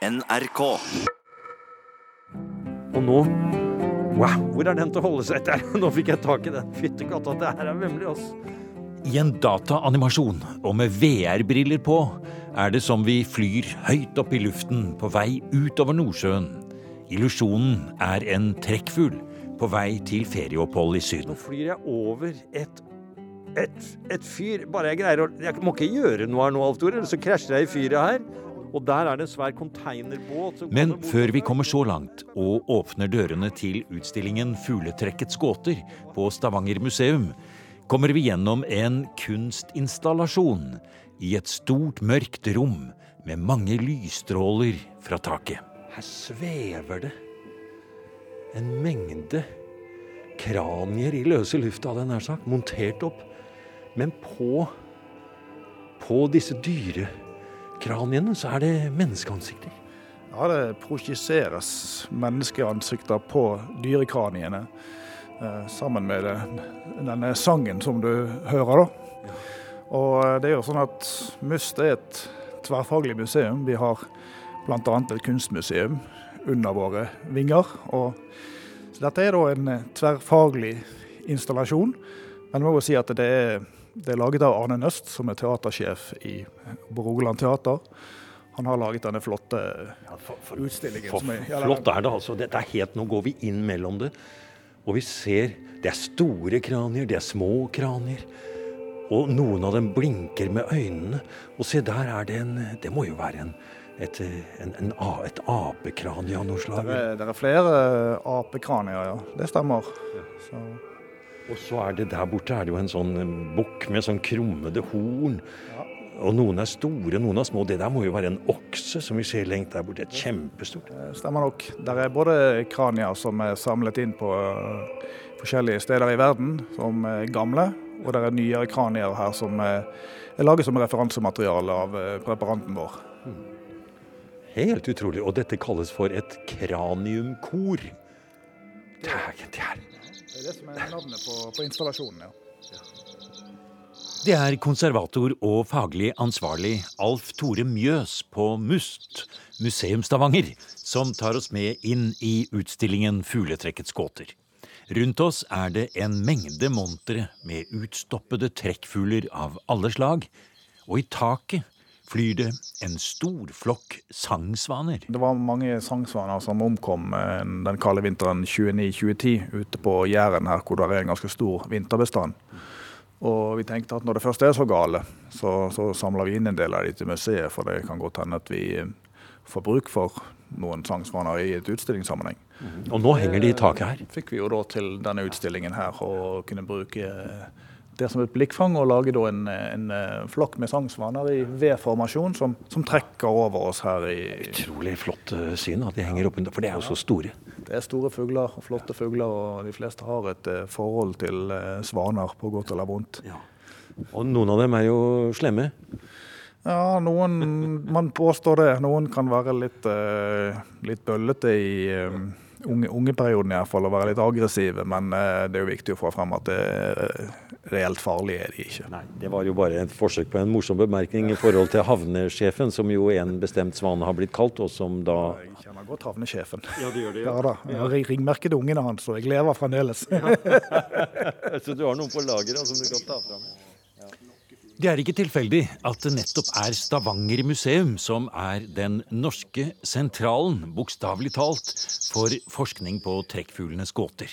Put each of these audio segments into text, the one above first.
NRK. Og nå Wow, hvor er den til å holde seg etter? Nå fikk jeg tak i den. Fytti katta, det her er vemmelig, ass. I en dataanimasjon og med VR-briller på er det som vi flyr høyt opp i luften på vei utover Nordsjøen. Illusjonen er en trekkfugl på vei til ferieopphold i Syden. Nå flyr jeg over et et, et fyr Bare jeg greier å Jeg må ikke gjøre noe her nå, Alf Tore, ellers så krasjer jeg i fyret her. Og der er det en svær containerbåt. som Men før vi kommer så langt og åpner dørene til utstillingen Fugletrekkets gåter på Stavanger museum, kommer vi gjennom en kunstinstallasjon i et stort, mørkt rom med mange lysstråler fra taket. Her svever det en mengde kranier i løse lufta, hadde jeg nær sagt, montert opp. Men på, på disse dyrekraniene så er det menneskeansikter. Ja, det projiseres menneskeansikter på dyrekraniene. eh, Sammen med denne sangen som du hører, da. Og eh, det er jo sånn at MUST er et tverrfaglig museum. Vi har bl.a. et kunstmuseum under våre vinger. Og så dette er da en eh, tverrfaglig installasjon. Men jeg må jo si at det er, det er laget av Arne Nøst, som er teatersjef i Rogaland Teater. Han har laget denne flotte utstillingen. For, som er, ja, flott er det altså. Dette er helt, Nå går vi inn mellom det, og vi ser Det er store kranier, det er små kranier. Og noen av dem blinker med øynene. Og se, der er det en Det må jo være en, et, en, en, et apekranie av noe slag. Det er, det er flere apekranier, ja. Det stemmer. Så, Og så er det der borte er det jo en sånn eh, bukk med sånn krummede horn. Og noen er store, noen er små. Det der må jo være en okse som vi ser lengt der borte. Et kjempestort. stemmer nok. Der er både kranier som er samlet inn på eh, forskjellige steder i verden, som er gamle, og det er nyere kranier her som er, er laget som referansemateriale av eh, preparanten vår. Helt utrolig. Og dette kalles for et kraniumkor. Dægen, det er Det er det som er navnet på, på installasjonen, ja. Det er konservator og faglig ansvarlig Alf Tore Mjøs på MUST, Museum Stavanger, som tar oss med inn i utstillingen Fugletrekkets gåter. Rundt oss er det en mengde montre med utstoppede trekkfugler av alle slag, og i taket flyr det en stor flokk sangsvaner. Det var mange sangsvaner som omkom eh, den kalde vinteren 29-2010 ute på Jæren her, hvor det er en ganske stor vinterbestand. Og vi tenkte at når det først er så gale, så, så samler vi inn en del av de til museet, for det kan godt hende at vi eh, får bruk for noen sangsvaner i et utstillingssammenheng. Og nå henger de i taket her. Fikk vi jo da til denne utstillingen her og kunne bruke det som et blikkfang og lage da en, en eh, flokk med sangsvaner i V-formasjon som, som trekker over oss her i Utrolig flott eh, syn at de henger oppunder, for de er jo så store. Det er store fugler flotte fugler, og de fleste har et eh, forhold til svaner, på godt eller vondt. Og noen av dem er jo slemme. Ja, noen Man påstår det. Noen kan være litt, litt bøllete i unge, ungeperioden iallfall, å være litt aggressive. Men eh, det er jo viktig å få frem at det er reelt farlig er de ikke. Nei, Det var jo bare et forsøk på en morsom bemerkning i forhold til havnesjefen, som jo en bestemt svane har blitt kalt, og som da Jeg kjenner godt havnesjefen. Ja, det gjør det, Ja da. Jeg har ringmerket ungene hans, og jeg lever fremdeles. Så du har noen på lageret som du kan ta fram? Det er ikke tilfeldig at det nettopp er Stavanger museum som er den norske sentralen, bokstavelig talt, for forskning på trekkfuglenes gåter.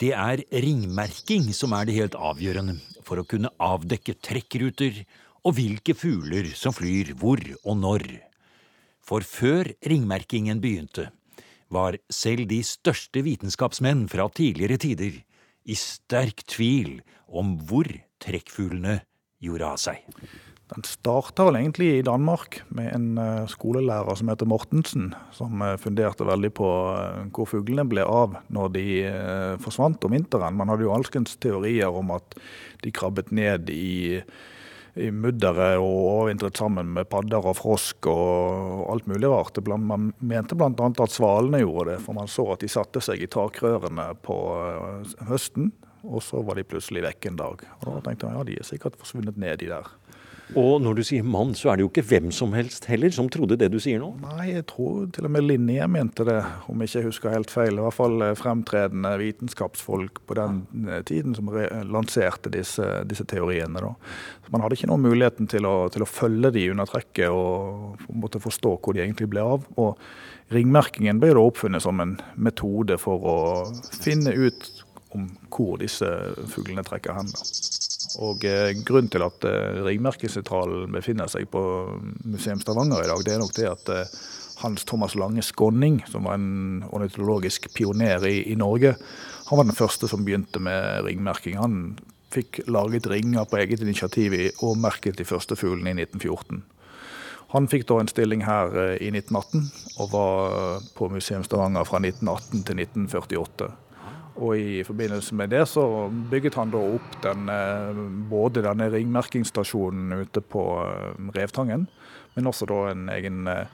Det er ringmerking som er det helt avgjørende for å kunne avdekke trekkruter og hvilke fugler som flyr hvor og når. For før ringmerkingen begynte, var selv de største vitenskapsmenn fra tidligere tider i sterk tvil om hvor trekkfuglene gjorde av seg. Den starta vel egentlig i Danmark med en eh, skolelærer som heter Mortensen, som eh, funderte veldig på eh, hvor fuglene ble av når de forsvant om vinteren. Man hadde jo alskens teorier om at de krabbet ned i, i mudderet og overvintret sammen med padder og frosk og alt mulig rart. Man mente bl.a. at svalene gjorde det, for man så at de satte seg i takrørene på høsten. Og så var de plutselig vekk en dag. Og da tenkte jeg ja, de er sikkert forsvunnet ned de der. Og når du sier mann, så er det jo ikke hvem som helst heller som trodde det du sier nå? Nei, jeg tror til og med Linje mente det, om jeg ikke husker helt feil. I hvert fall eh, fremtredende vitenskapsfolk på den eh, tiden som lanserte disse, disse teoriene. Da. Så man hadde ikke noen muligheten til å, til å følge de under trekket og måtte forstå hvor de egentlig ble av. Og ringmerkingen ble da oppfunnet som en metode for å finne ut om hvor disse fuglene trekker hen. Og eh, Grunnen til at eh, Ringmerkesentralen befinner seg på Museum Stavanger i dag, det er nok det at eh, Hans Thomas Lange Skånning, som var en ornitologisk pioner i, i, Norge, han var den første som begynte med ringmerking. Han fikk laget ringer på eget initiativ og merket de første fuglene i 1914. Han fikk da en stilling her i 1918, og var på Museum Stavanger fra 1918 til 1948. Og i forbindelse med det så bygget han da opp den, eh, både denne ringmerkingsstasjonen ute på eh, Revtangen, men også da en egen eh,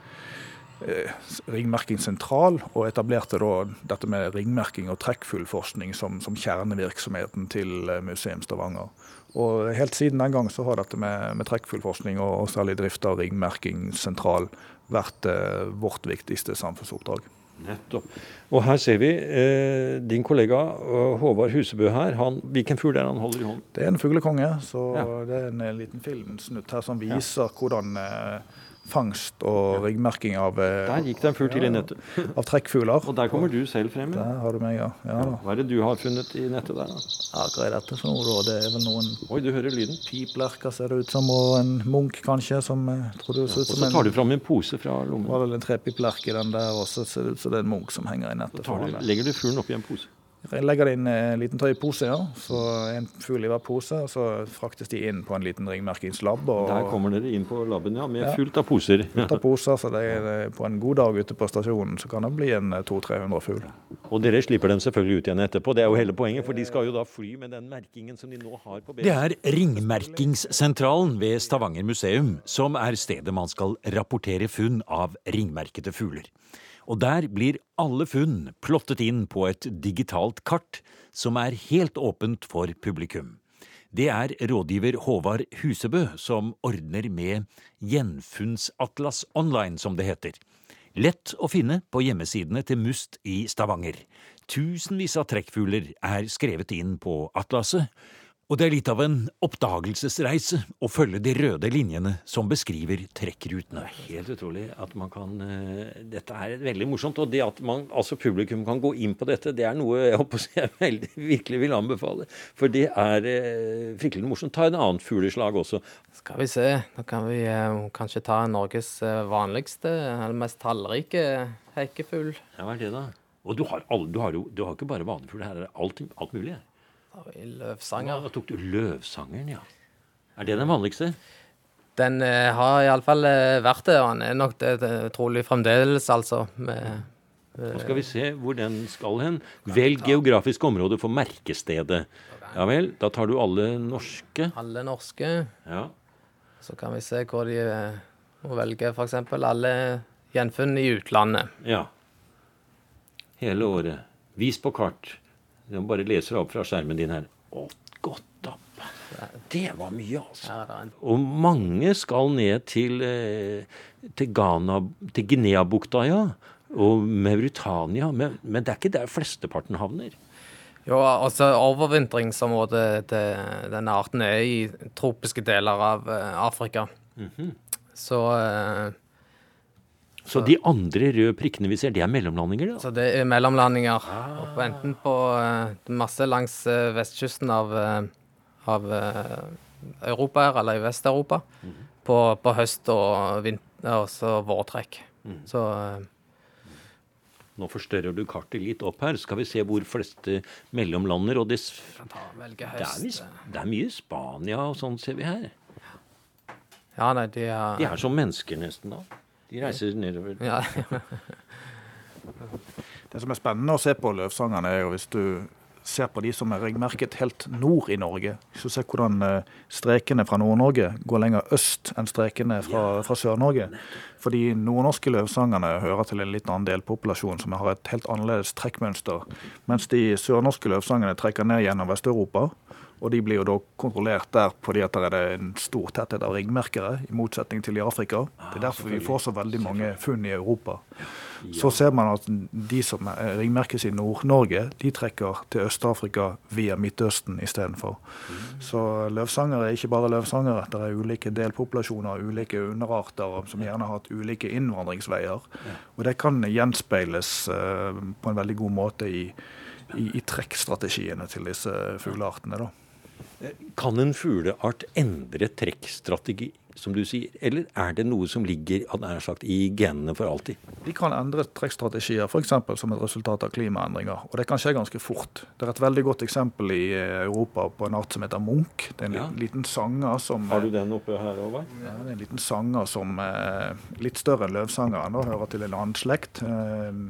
ringmerkingssentral, og etablerte da dette med ringmerking og trekkfuglforskning som, som, kjernevirksomheten til Museum Stavanger. Og helt siden den gang så har dette med, med trekkfuglforskning og, særlig drift av ringmerkingssentral vært eh, vårt viktigste samfunnsoppdrag. Nettopp. Og her ser vi eh, din kollega eh, Håvard Husebø her. Han, hvilken fugl er det han holder i hånden? Det er en fuglekonge. Så ja. det er en liten filmsnutt her som viser ja. hvordan eh, fangst og ryggmerking av eh, Der gikk det en fugl til i nettet. Av trekkfugler. Og der kommer du selv frem? Ja. Der har du meg, ja. ja Hva er det du har funnet i nettet der? da? Ja, Hva er dette for noe, da? Det er vel noen Oi, du hører lyden. Piplerker ser det ut som, og en munk kanskje, som eh, tror du ser ut som en Og så tar du fram en pose fra lommen. Det var vel en trepiplerke i den der, og så ser det ut som det er en munk som henger i nettet. Du, legger du fuglen oppi en pose? Jeg legger det inn en liten tøypose, ja. Så en fugl i hver pose. og Så fraktes de inn på en liten ringmerkingslab. Og... Der kommer dere inn på laben, ja, med ja. fullt av poser. Fullt av poser, så det er, På en god dag ute på stasjonen så kan det bli en 200-300 fugl. Og dere slipper dem selvfølgelig ut igjen etterpå. Det er jo hele poenget, for de skal jo da fly med den merkingen som de nå har på B. Det er Ringmerkingssentralen ved Stavanger museum som er stedet man skal rapportere funn av ringmerkede fugler og der blir alle funn plottet inn på et digitalt kart som er helt åpent for publikum. Det er rådgiver Håvard Husebø som ordner med Gjenfunnsatlas online, som det heter. Lett å finne på hjemmesidene til Must i Stavanger. Tusenvis av trekkfugler er skrevet inn på atlaset, og det er litt av en oppdagelsesreise å følge de røde linjene som beskriver trekkrutene. Det er helt utrolig at man kan uh, Dette er veldig morsomt. Og det at man, altså publikum kan gå inn på dette, det er noe jeg håper jeg veldig, virkelig vil anbefale. For det er uh, fryktelig morsomt. Ta en annen fugleslag også. Skal vi se. Da kan vi uh, kanskje ta Norges vanligste, eller mest tallrike hekkefugl. Ja, hva er det, da? Og du har, all, du har jo du har ikke bare vanefugl, her er alt, alt mulig. Her. Løvsanger. Da tok du løvsangeren, ja. Er det den vanligste? Den eh, har iallfall eh, vært det, og den er nok det, det trolig fremdeles, altså. Med, eh, Nå skal vi se hvor den skal hen. Velg geografisk område for merkestedet. Ja vel, da tar du alle norske. Alle norske. Ja. Så kan vi se hvor de eh, må velge f.eks. alle gjenfunn i utlandet. Ja. Hele året. Vis på kart. Du bare leser opp fra skjermen din her. Å, godt opp. Det var mye, altså. Og mange skal ned til, eh, til, Ghana, til Guinea-bukta, ja. Og Mauritania. Men, men, det er ikke der flesteparten havner. Jo, altså overvintringsområdet til denne arten er i tropiske deler av eh, Afrika. Mm -hmm. Så eh, så de andre røde prikkene vi ser, det er mellomlandinger? Da? Så det er mellomlandinger. Ah. enten på uh, masse langs uh, vestkysten av, uh, av Europa her, eller i Vest-Europa. Mm på, på, høst og vinter, og vårtrekk. Mm. Så nå forstørrer du kartet litt opp her. Skal vi se hvor fleste mellomlander og det, det, er, det er mye Spania og sånn, ser vi her. Ja, nei, de er De er som mennesker, nesten, da. De reiser nedover. Ja. det som er spennende å se på løvsangerne, er jo hvis du ser på de som er ryggmerket helt nord i Norge, hvis du ser hvordan eh, strekene fra Nord-Norge går lenger øst enn strekene fra, fra Sør-Norge. Fordi nordnorske løvsangerne hører til en litt annen delpopulasjon som har et helt annerledes trekkmønster. Mens de sørnorske løvsangerne trekker ned gjennom Vest-Europa Og de blir jo da kontrollert der fordi at det er en stor tetthet av ringmerkere, i motsetning til i Afrika. Det er derfor vi får så veldig mange funn i Europa. Så ser man at de som ringmerkes i Nord-Norge, de trekker til Øst-Afrika via Midtøsten istedenfor. Så løvsangere er ikke bare løvsangere. Det er ulike delpopulasjoner, ulike underarter som gjerne har hatt ulike innvandringsveier. Og det kan gjenspeiles uh, på en veldig god måte i, i, i trekkstrategiene til disse fugleartene. da. Kan en fugleart endre trekkstrategi, som du sier, eller er det noe som ligger sagt, i genene for alltid? De kan endre trekkstrategier f.eks. som et resultat av klimaendringer. Og det kan skje ganske fort. Det er et veldig godt eksempel i eh, Europa på en art som heter Munch. Det er en ja. liten sanger som Har du den oppe her òg, ja, det er en liten sanger som eh, litt større enn løvsangeren, og hører til en annen slekt. Eh,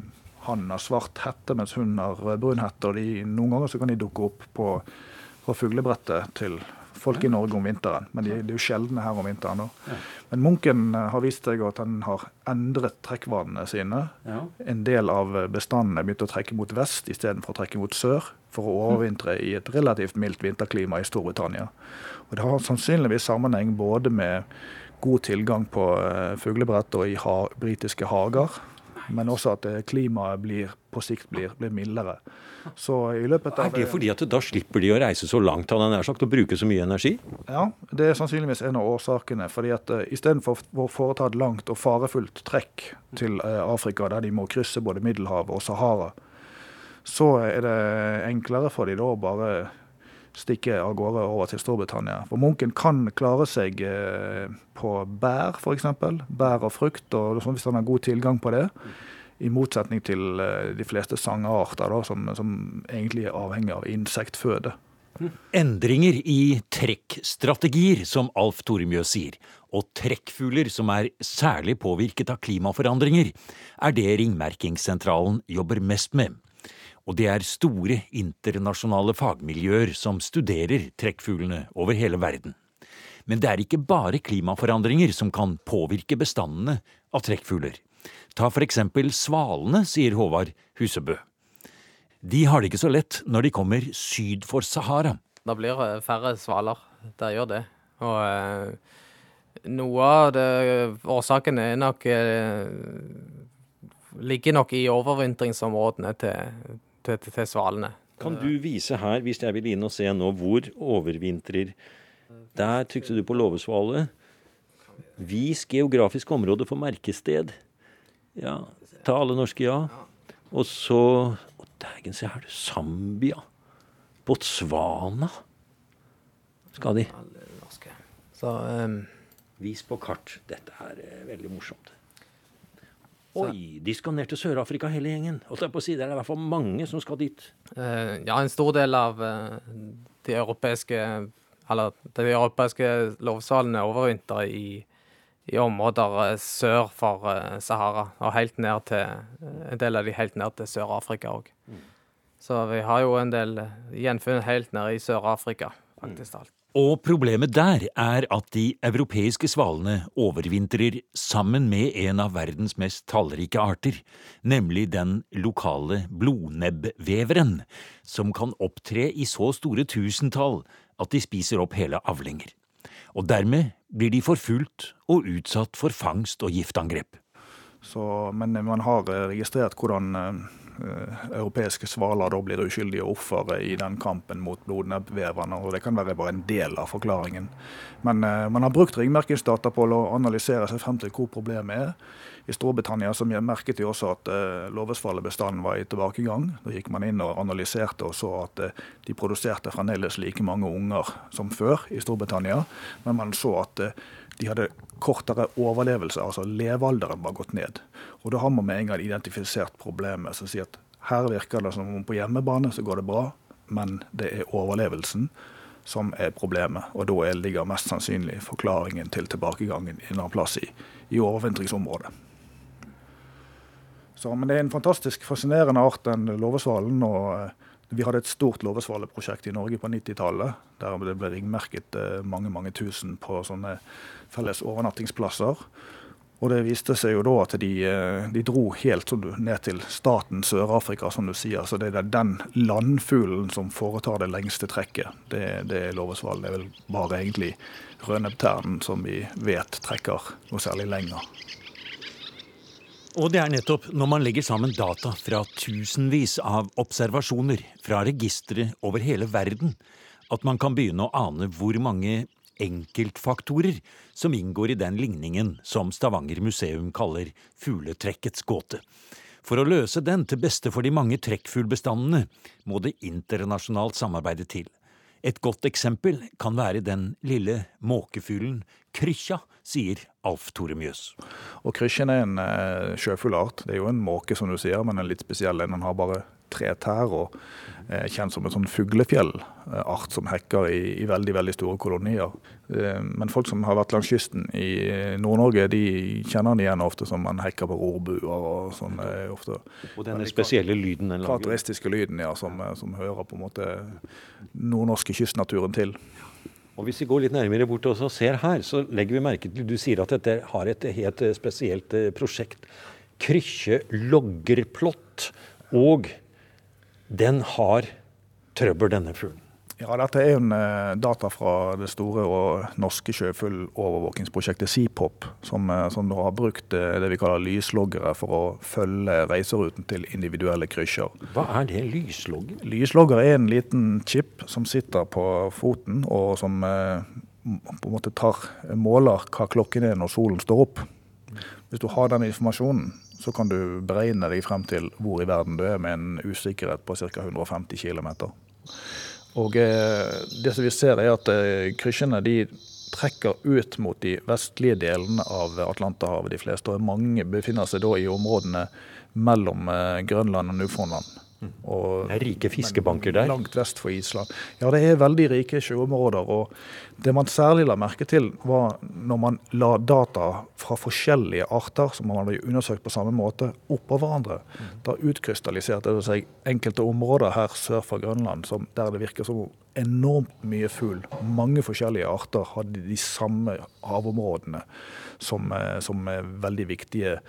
han har svart hette, mens hun har brun hette. og de, Noen ganger så kan de dukke opp på fra fuglebrettet til folk i Norge om vinteren. Men de, de er jo sjeldne her om vinteren. Ja. Men Munken eh, har vist seg at han har endret trekkvanene sine. Ja. En del av bestandene begynte å trekke mot vest istedenfor å trekke mot sør. For å overvintre i et relativt mildt vinterklima i Storbritannia. Og Det har sannsynligvis sammenheng både med god tilgang på uh, fuglebrett og i ha britiske hager, men også at eh, klimaet blir, på sikt blir, blir mildere. Så i løpet av... Er det fordi at da slipper de å reise så langt han er sagt, og bruke så mye energi? Ja, det er sannsynligvis en av årsakene. fordi at uh, Istedenfor å foreta et langt og farefullt trekk til uh, Afrika, der de må krysse både Middelhavet og Sahara, så er det enklere for de da å bare stikke av gårde over til Storbritannia. For munken kan klare seg uh, på bær, f.eks. Bær og frukt, og hvis han har god tilgang på det. I motsetning til eh, de fleste sangarter, som, som egentlig er avhengig av insektføde. Endringer i trekkstrategier, som Alf Tormjø sier, og trekkfugler som er særlig påvirket av klimaforandringer, er det Ringmerkingssentralen jobber mest med. Og det er store internasjonale fagmiljøer som studerer trekkfuglene over hele verden. Men det er ikke bare klimaforandringer som kan påvirke bestandene av trekkfugler. Ta for eksempel svalene, sier Håvard Husebø. De har det ikke så lett når de kommer syd for Sahara. Det blir det færre svaler. Det gjør det. Og eh, noe av det, årsaken er nok eh, Ligger nok i overvintringsområdene til, til, til, til svalene. Kan du vise her, hvis jeg vil inn og se nå, hvor overvintrer Der trykte du på låvesvale. Vis geografisk område for merkested. Ja. Ta alle norske ja. Og så Å, dægen, se her, Zambia. Botswana skal de. Så um, Vis på kart. Dette er uh, veldig morsomt. Oi, de skal ned til Sør-Afrika hele gjengen. Og på å si, Det er i hvert fall mange som skal dit. Uh, ja, en stor del av uh, de europeiske eller de europeiske lovsalene overvintrer i i områder eh, sør for uh, Sahara, og helt ned til, en del av de helt ned til Sør-Afrika òg. Mm. Så vi har jo en del gjenfunn helt nede i Sør-Afrika, faktisk alt. Og problemet der er at de europeiske svalene overvintrer sammen med en av verdens mest tallrike arter, nemlig den lokale blodnebbveveren, som kan opptre i så store tusentall at de spiser opp hele avlinger og dermed blir de forfulgt og utsatt for fangst og giftangrep. Så, men man har registrert hvordan uh, europeiske svaler da blir uskyldige ofre i den kampen mot blodnebbveverne. og Det kan være bare en del av forklaringen. Men uh, man har brukt ringmerkingsdata på å analysere seg frem til hvor problemet er. I Storbritannia så merket de også at eh, låvesvalebestanden var i tilbakegang. Da gikk man inn og analyserte og så at eh, de produserte fremdeles like mange unger som før i Storbritannia. Men man så at eh, de hadde kortere overlevelse, altså levealderen var gått ned. Og da har man med en gang identifisert problemet. som sier at her virker det som om på hjemmebane så går det bra, men det er overlevelsen som er problemet. Og da ligger mest sannsynlig forklaringen til tilbakegangen en annen plass i, i overvintringsområdet. Så, men det er en fantastisk fascinerende art, den låvesvalen. og eh, Vi hadde et stort låvesvaleprosjekt i Norge på 90-tallet. Der det ble ringmerket eh, mange mange tusen på sånne felles overnattingsplasser. Og det viste seg jo da at de, eh, de dro helt ned til staten Sør-Afrika, som du sier. Så det er den landfuglen som foretar det lengste trekket. Det, det er låvesvalen. Det er vel bare egentlig rødnebbternen som vi vet trekker noe særlig lenger. Og det er nettopp når man legger sammen data fra tusenvis av observasjoner fra registre over hele verden, at man kan begynne å ane hvor mange enkeltfaktorer som inngår i den ligningen som Stavanger museum kaller fugletrekkets gåte. For å løse den til beste for de mange trekkfuglbestandene må det internasjonalt samarbeide til. Et godt eksempel kan være den lille måkefuglen krykkja, sier Alf Tore Mjøs. Og Krysjen er en eh, sjøfuglart. Det er jo en måke, som du sier, men en litt spesiell en. Den har bare tre tær og er eh, kjent som en sånn fuglefjellart som hekker i, i, veldig veldig store kolonier. Eh, men folk som har vært langs kysten i Nord-Norge, de kjenner den igjen ofte som man hekker på rorbuer og sånn. Ofte, og denne spesielle lyden den lager? Karakteristiske lyden, ja, som, som hører på en måte nordnorske kystnaturen til. Og Hvis vi går litt nærmere bort og ser her, så legger vi merke til du sier at dette har et helt spesielt eh, prosjekt. Krykkje loggerplott. Og den har trøbbel, denne fuglen. Ja, Dette er en eh, data fra det store og norske sjøfuglovervåkingsprosjektet Seapop, som, eh, som har brukt eh, det vi kaller lysloggere for å følge reiseruten til individuelle krysjer. Hva er det, lyslogger? Lyslogger er en liten chip som sitter på foten, og som på en måte tar, måler hva klokken er når solen står opp. Hvis du har den informasjonen, så kan du beregne deg frem til hvor i verden du er med en usikkerhet på ca. 150 km. Og eh, det som vi ser er at eh, kryssene de trekker ut mot de vestlige delene av Atlanterhavet, de fleste. Og mange befinner seg da i områdene mellom eh, Grønland og Newfoundland. Og, det er rike fiskebanker der? Langt vest for Island. Ja, det er veldig rike sjøområder. og Det man særlig la merke til, var når man la data fra forskjellige arter, som man hadde undersøkt på samme måte, oppå hverandre. Mm. Da utkrystalliserte det seg enkelte områder her sør for Grønland som, der det virker som enormt mye fugl. Mange forskjellige arter hadde de samme havområdene som, eh, som veldig viktige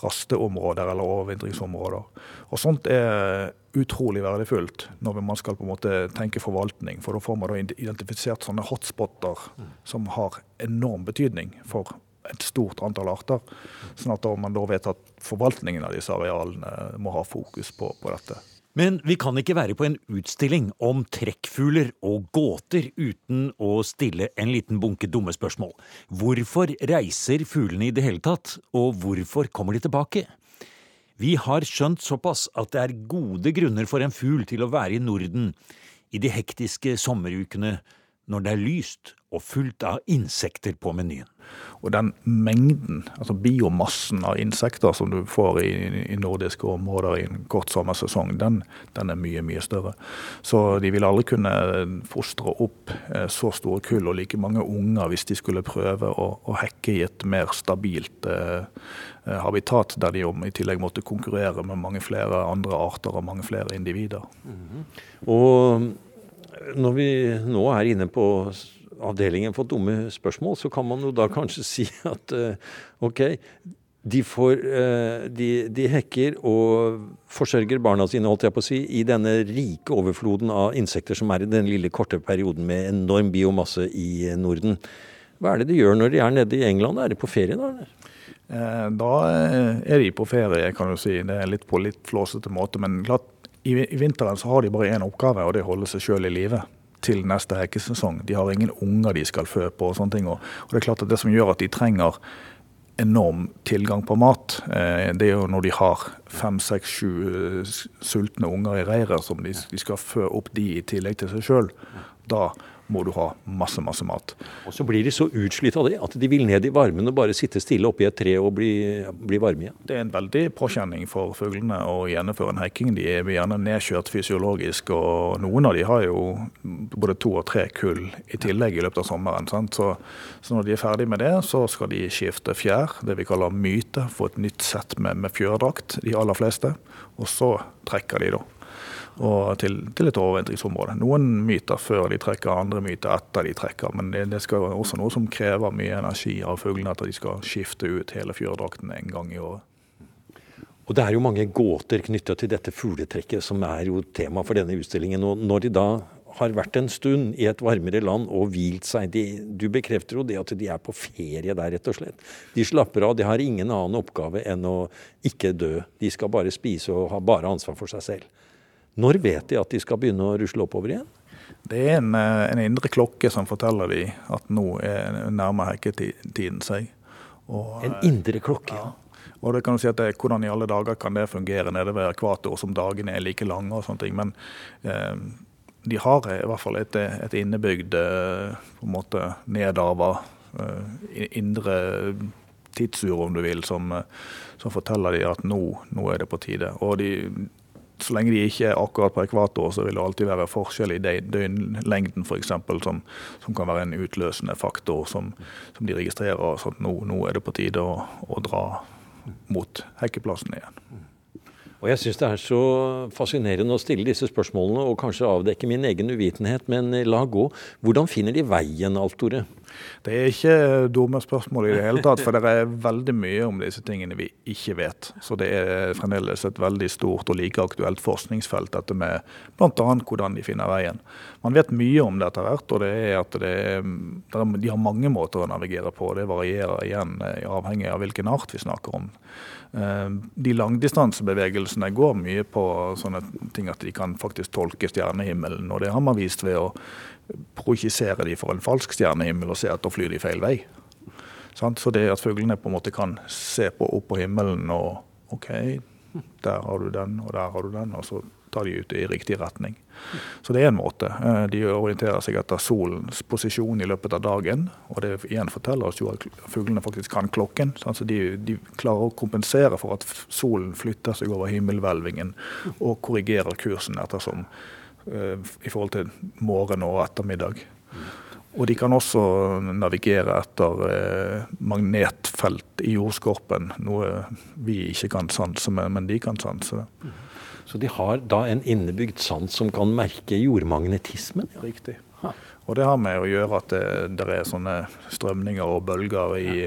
rasteområder eller overvintringsområder. Og Sånt er utrolig verdifullt når man skal på en måte tenke forvaltning. For da får man da identifisert sånne hotspotter som har enorm betydning for et stort antall arter. Sånn at man da vet at forvaltningen av disse arealene må ha fokus på, på dette. Men vi kan ikke være på en utstilling om trekkfugler og gåter uten å stille en liten bunke dumme spørsmål. Hvorfor reiser fuglene i det hele tatt, og hvorfor kommer de tilbake? Vi har skjønt såpass at det er gode grunner for en fugl til å være i Norden i de hektiske sommerukene når det er lyst og fullt av insekter på menyen. Og den mengden, altså biomassen av insekter som du får i, i nordiske områder i en kort sommersesong, den, den, er mye, mye større. Så de vil aldri kunne fostre opp eh, så store kull og like mange unger hvis de skulle prøve å, å hekke i et mer stabilt eh, eh habitat, der de i tillegg måtte konkurrere med mange flere andre arter og mange flere individer. Mm -hmm. Og når vi nå er inne på avdelingen for dumme spørsmål, så kan man jo da kanskje si at uh, ok, de, får, uh, de, de, hekker og forsørger barna sine holdt jeg på å si, i denne rike overfloden av insekter som er i den lille korte perioden med enorm biomasse i Norden. Hva er det de gjør når de er nede i England? Er de på ferie da? Eh, da er de på ferie, kan du si. Det er litt på litt flåsete måte. Men klart, i, I, vinteren så har de bare én oppgave, og det er å holde seg sjøl i live til neste hekkesesong. De har ingen unger de skal fø på og sånne ting. Og, og, det er klart at det som gjør at de trenger enorm tilgang på mat, eh, det er jo når de har fem, seks, sju uh, sultne unger i reiret som de, de, skal fø opp de i tillegg til seg sjøl. Da må du ha masse, masse mat. Og så blir de så utslitt av det at de vil ned i varmen og bare sitte stille oppi et tre og bli, bli varme igjen. Det er en veldig påkjenning for fuglene å gjennomføre en hekking. De er gjerne nedkjørt fysiologisk, og noen av de har jo både to og tre kull i tillegg i løpet av sommeren. Så, så, når de er ferdig med det, så skal de skifte fjær, det vi kaller myte, få et nytt sett med, med fjørdrakt, de aller fleste. Og så trekker de, da. Og til, til et overvintringsområde. Noen myter før de trekker, andre myter etter de trekker. Men det, det skal også noe som krever mye energi av fuglene, at de skal skifte ut hele fjørdrakten en gang i året. Og Det er jo mange gåter knytta til dette fugletrekket, som er jo tema for denne utstillingen. Og når de da har vært en stund i et varmere land og hvilt seg. De, du bekrefter jo det at de er på ferie der, rett og slett. De slapper av. De har ingen annen oppgave enn å ikke dø. De skal bare spise og ha bare ansvar for seg selv. Når vet de at de skal begynne å rusle oppover igjen? Det er en, eh, en indre klokke som forteller de at nå er nærmer hekketiden seg. Og, en indre klokke? Ja. Og det kan du si at det, Hvordan i alle dager kan det fungere nede ved ekvator som dagene er like lange og sånne ting. Men eh, de har i hvert fall et, et innebygd eh, på en måte nedarva eh, indre tidsur, om du vil, som, som forteller de at nå, nå, er det på tide. Og de, så lenge de ikke er akkurat på ekvator, så vil det alltid være forskjell i døgnlengden f.eks. Som, som kan være en utløsende faktor som, som de registrerer. Så nå, nå, er det på tide å, å dra mot hekkeplassen igjen. Og jeg syns det er så fascinerende å stille disse spørsmålene og kanskje avdekke min egen uvitenhet, men la gå. Hvordan finner de veien, Alf Tore? Det er ikke dumme spørsmål i det hele tatt, for det er veldig mye om disse tingene vi ikke vet. Så det er fremdeles et veldig stort og like aktuelt forskningsfelt, dette med bl.a. hvordan de finner veien. Man vet mye om det etter hvert, og det er at det er, de har mange måter å navigere på. Det varierer igjen eh, avhengig av hvilken art vi snakker om. Eh, de langdistansebevegelsene går mye på sånne ting at de kan faktisk tolke stjernehimmelen. og Det har man vist ved å projisere de for en falsk stjernehimmel og se at da flyr de feil vei. Så det at fuglene på en måte kan se på opp på himmelen og OK, der har du den, og der har du den, og så tar de ut i riktig retning. Så det er en måte. Eh, de orienterer seg etter solens posisjon i løpet av dagen. Og det igjen forteller oss jo at fuglene faktisk kan klokken. Altså de, de, klarer å kompensere for at solen flytter seg over himmelhvelvingen og korrigerer kursen ettersom uh, i forhold til morgen og ettermiddag. Og de kan også navigere etter eh, magnetfelt i jordskorpen, noe vi ikke kan sanse, men de kan sanse. det. Så de har da en innebygd sans som kan merke jordmagnetismen? Ja. Riktig. Og det har med å gjøre at det, det er sånne strømninger og bølger i,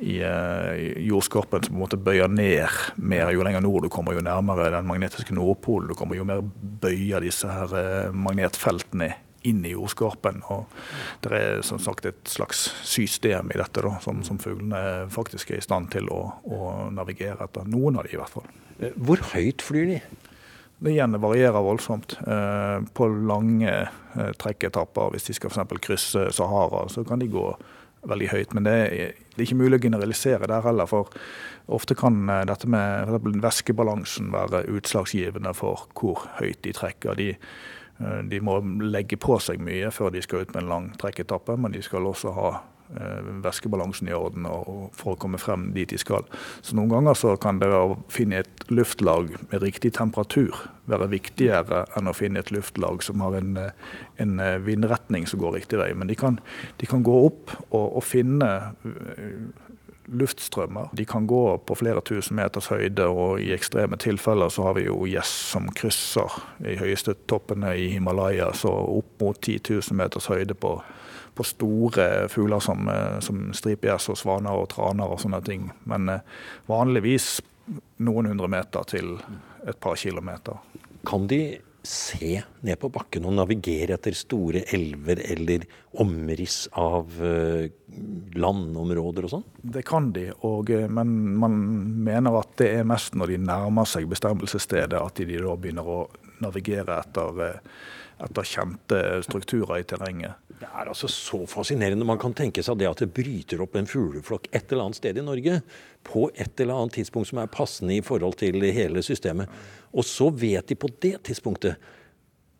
i, i jordskorpen som på en måte bøyer ned mer. Jo lenger nord du kommer, jo nærmere den magnetiske nordpolen du kommer, jo mer bøyer disse her magnetfeltene magnetfeltene inn i jordskorpen. Og det er som sagt et slags system i dette da, som, som fuglene faktisk er i stand til å, å navigere etter. Noen av de i hvert fall. Hvor høyt flyr de? Det igjen varierer voldsomt. Eh, på lange eh, trekketapper, hvis de skal f.eks. krysse Sahara, så kan de gå veldig høyt. Men det er, det er ikke mulig å generalisere der heller. For ofte kan eh, dette med væskebalansen være utslagsgivende for hvor høyt de trekker. De, de må legge på seg mye før de skal ut med en lang trekketappe, men de skal også ha Eh, væskebalansen i orden for å komme frem dit de skal. Så Noen ganger så kan det å finne et luftlag med riktig temperatur være viktigere enn å finne et luftlag som har en, en eh, vindretning som går riktig vei. Men de kan, de kan gå opp og, og finne eh, luftstrømmer. De kan gå på flere tusen meters høyde, og i ekstreme tilfeller så har vi jo gjess som krysser i høyeste toppene i Himalaya, så opp mot 10 000 meters høyde på på store fugler som, eh, som stripegjes og svaner og traner og sånne ting. Men eh, vanligvis noen hundre meter til et par kilometer. Kan de se ned på bakken og navigere etter store elver eller omriss av uh, landområder og sånn? Det kan de, og, men man mener at det er mest når de nærmer seg bestemmelsesstedet at de da begynner å navigere etter uh, etter kjente strukturer i terrenget. Det er altså så fascinerende. Man kan tenke seg det at det bryter opp en fugleflokk et eller annet sted i Norge på et eller annet tidspunkt som er passende i forhold til hele systemet. Og så vet de på det tidspunktet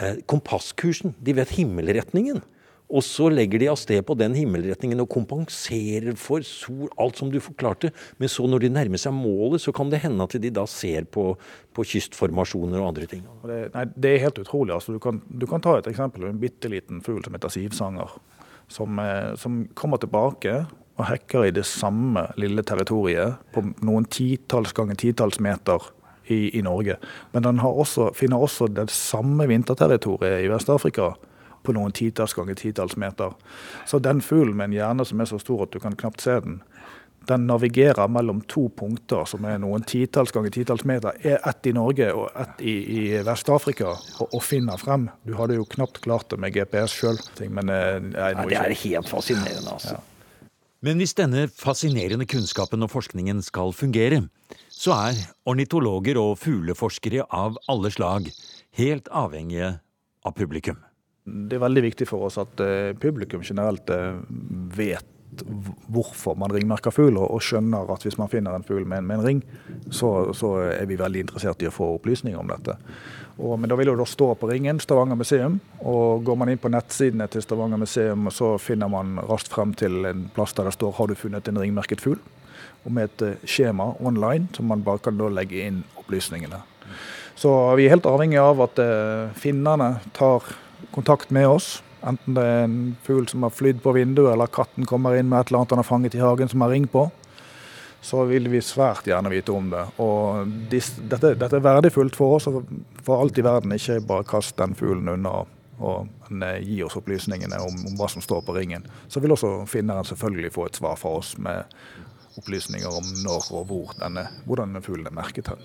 eh, kompasskursen. De vet himmelretningen. Og så legger de av sted på den himmelretningen og kompenserer for sol, alt som du forklarte. Men så når de nærmer seg målet, så kan det hende at de da ser på, på kystformasjoner og andre ting. Det, nei, det er helt utrolig. Altså, du, kan, du, kan, ta et eksempel. En bitte liten fugl som heter sivsanger. Som, eh, som, kommer tilbake og hekker i det samme lille territoriet på noen titalls ganger titalls meter i, i Norge. Men den også, finner også det samme vinterterritoriet i Vest-Afrika på noen titalls ganger titalls meter. Så den fuglen med en hjerne som er så stor at du kan knapt se den, den navigerer mellom to punkter som er noen titalls ganger titalls meter. Er ett i Norge og ett i, i Vest-Afrika, og, og, finner frem. Du hadde jo knapt klart det med GPS sjøl. Men eh, ja, det er helt fascinerende, altså. Ja. Men hvis denne fascinerende kunnskapen og forskningen skal fungere, så er ornitologer og fugleforskere av alle slag helt avhengige av publikum. Det er veldig viktig for oss at eh, publikum generelt eh, vet hvorfor man ringmerker fugl, og skjønner at hvis man finner en fugl med, med, en ring, så, så, er vi veldig interessert i å få opplysninger om dette. Og, men da vil jo da stå på ringen Stavanger museum, og går man inn på nettsidene til Stavanger museum, så finner man raskt frem til en plass der det står 'Har du funnet en ringmerket fugl?' og med et eh, skjema online, som man bare kan legge inn opplysningene. Så vi er helt avhengig av at finnene tar kontakt med oss. Enten det er en fugl som har flydd på vinduet, eller katten kommer inn med et eller annet han har fanget i hagen som har ringt på. Så vil vi svært gjerne vite om det. Og dette, dette, er verdifullt for oss. og For alt i verden, ikke bare kast den fuglen unna og gi oss opplysningene om, om, hva som står på ringen. Så vil også finneren selvfølgelig få et svar fra oss med opplysninger om når og hvor denne, hvordan fuglen er merket hen.